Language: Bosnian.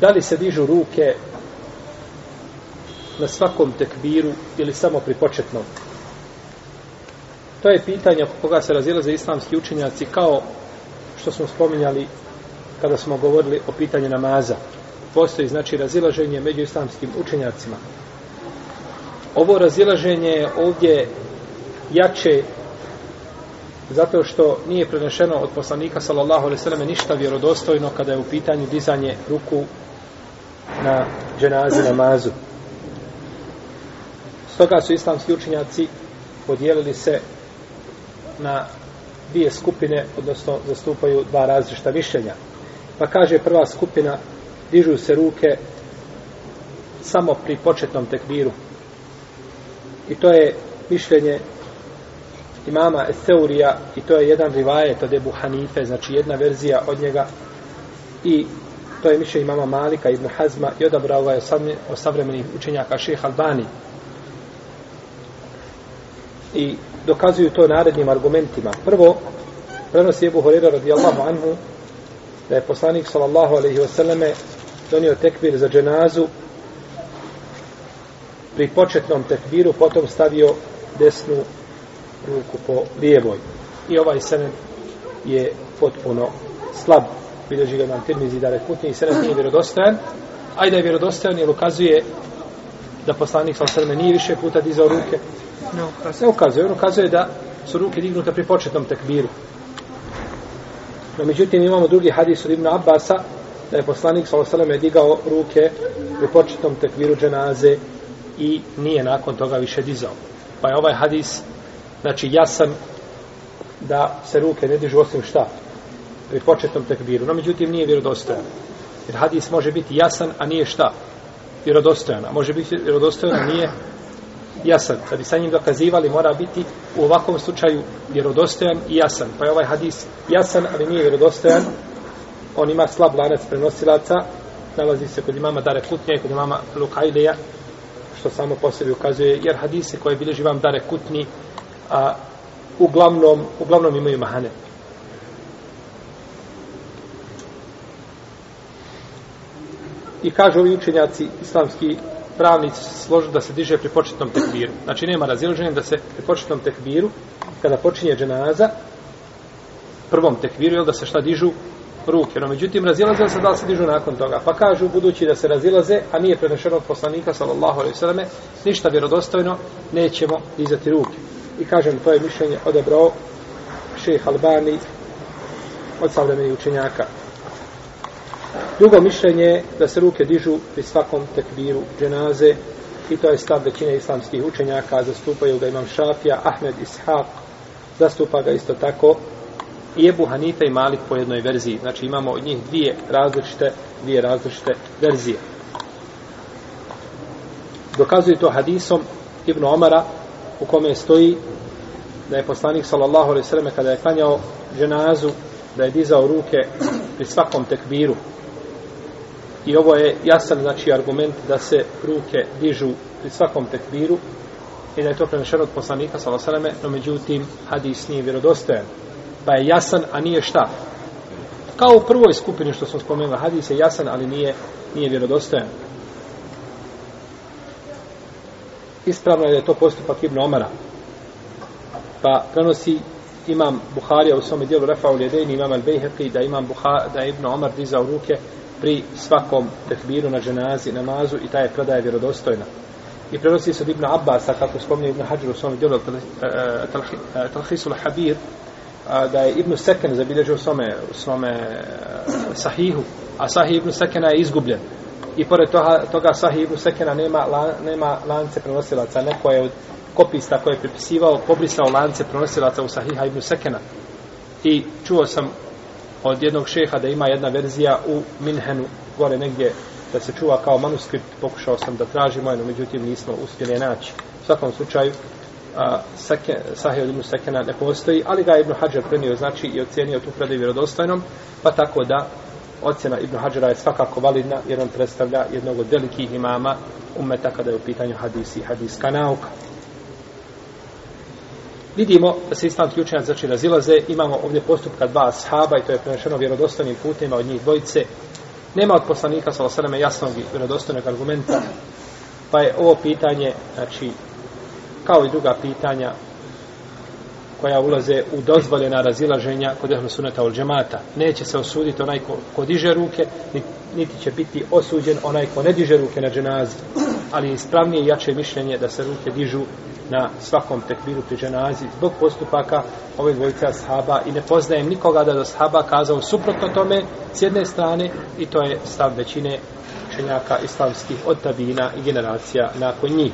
da li se dižu ruke na svakom tekbiru ili samo pri početnom? To je pitanje oko koga se razilaze islamski učenjaci kao što smo spominjali kada smo govorili o pitanju namaza. Postoji znači razilaženje među islamskim učenjacima. Ovo razilaženje je ovdje jače zato što nije prenešeno od poslanika sallallahu alejhi ve selleme ništa vjerodostojno kada je u pitanju dizanje ruku na dženazi namazu. Stoga su islamski učenjaci podijelili se na dvije skupine, odnosno zastupaju dva različita mišljenja. Pa kaže prva skupina, dižu se ruke samo pri početnom tekbiru. I to je mišljenje imama Eseurija i to je jedan rivajet od Ebu Hanife, znači jedna verzija od njega i to je mišljenje imama Malika ibn Hazma i odabrao ga je od savremenih učenjaka šeha Albani i dokazuju to narednim argumentima. Prvo, prenosi Ebu Horeira radijallahu anhu da je poslanik sallallahu alaihi wasallame donio tekbir za dženazu pri početnom tekbiru potom stavio desnu ruku po lijevoj. I ovaj sened je potpuno slab. Bilježi ga nam tirmizi da rekutni i senet nije vjerodostojan. A da je vjerodostojan jer ukazuje da poslanik sa osrme nije više puta dizao ruke. Ne ukazuje. Ne ukazuje. On ukazuje da su ruke dignute pri početnom tekbiru. No, međutim, imamo drugi hadis od Ibn Abbasa, da je poslanik sa osrme digao ruke pri početnom tekbiru dženaze i nije nakon toga više dizao. Pa je ovaj hadis znači jasan da se ruke ne dižu osim šta pri početnom tekbiru. No, međutim, nije vjerodostojan. Jer hadis može biti jasan, a nije šta? Vjerodostojan. A može biti vjerodostojan, a nije jasan. Da bi sa njim dokazivali, mora biti u ovakvom slučaju vjerodostojan i jasan. Pa je ovaj hadis jasan, ali nije vjerodostojan. On ima slab lanac prenosilaca. Nalazi se kod imama Dare Kutnje i kod imama Lukajleja, što samo po sebi ukazuje, jer hadise koje bilježi vam Dare Kutni, a uglavnom, uglavnom imaju mahane. I kažu ovi učenjaci islamski pravnici složu da se diže pri početnom tekbiru. Znači nema razilaženja da se pri početnom tekbiru, kada počinje dženaza, prvom tekbiru, je da se šta dižu ruke. No, međutim, razilaze se da se dižu nakon toga. Pa kažu, budući da se razilaze, a nije prenešeno od poslanika, sallallahu alaihi sallame, ništa vjerodostojno, nećemo dizati ruke i kažem to je mišljenje odebrao šejh Albani od savremenih učenjaka. Drugo mišljenje je da se ruke dižu pri svakom tekbiru dženaze i to je stav većine islamskih učenjaka, zastupaju ga imam Šafija, Ahmed Ishaq, zastupa ga isto tako i Ebu Hanife i Malik po jednoj verziji. Znači imamo od njih dvije različite, dvije različite verzije. Dokazuje to hadisom Ibn Omara u kome stoji da je poslanik sallallahu alejhi ve selleme kada je klanjao dženazu da je dizao ruke pri svakom tekbiru. I ovo je jasan znači argument da se ruke dižu pri svakom tekbiru i da je to prenešeno od poslanika sallallahu alejhi ve no međutim hadis nije vjerodostojan. Pa je jasan, a nije šta? Kao u prvoj skupini što smo spomenuli, hadis je jasan, ali nije nije vjerodostojan. ispravno je da je to postupak Ibn Omara. Pa prenosi imam Buharija u svome dijelu Refa Ulijedejni, imam Al-Bejheqi, da imam Buha, da je Ibn Omar dizao ruke pri svakom tekbiru na dženazi, namazu i ta je predaja vjerodostojna. I prenosi se od Ibn Abbasa, kako spomnio Ibn Hajar u svome dijelu eh, eh, Talhisul Habir, da je Ibn Seken zabilježio u svome, u svome eh, sahihu, a sahih Ibn Sekena je izgubljen i pored toga, toga Sahih ibn Sekena nema, la, nema lance prenosilaca. Neko je od kopista koje je prepisivao, pobrisao lance prenosilaca u Sahiha ibn Sekena. I čuo sam od jednog šeha da ima jedna verzija u Minhenu, gore negdje, da se čuva kao manuskript. Pokušao sam da tražim, no međutim nismo uspjeli naći. U svakom slučaju, a, sake, Sahih ibn Sekena ne postoji, ali ga je Ibn Hajar prenio znači i ocjenio tu predaju vjerodostojnom, pa tako da ocjena Ibn Hajara je svakako validna jer on predstavlja jednog od velikih imama umeta kada je u pitanju hadisi i hadiska nauka. Vidimo da se islamski učenjaci znači razilaze. Imamo ovdje postupka dva ashaba i to je prenešeno vjerodostojnim putima od njih dvojice. Nema od poslanika sa osaname jasnog i vjerodostojnog argumenta, pa je ovo pitanje, znači, kao i druga pitanja koja ulaze u dozvoljena razilaženja kod ehlu suneta ol džemata. Neće se osuditi onaj ko, ko diže ruke, niti će biti osuđen onaj ko ne diže ruke na dženazi. Ali je ispravnije i jače mišljenje da se ruke dižu na svakom tekbiru pri dženazi zbog postupaka ove dvojice ashaba i ne poznajem nikoga da do ashaba kazao suprotno tome s jedne strane i to je stav većine učenjaka islamskih od tabina i generacija nakon njih.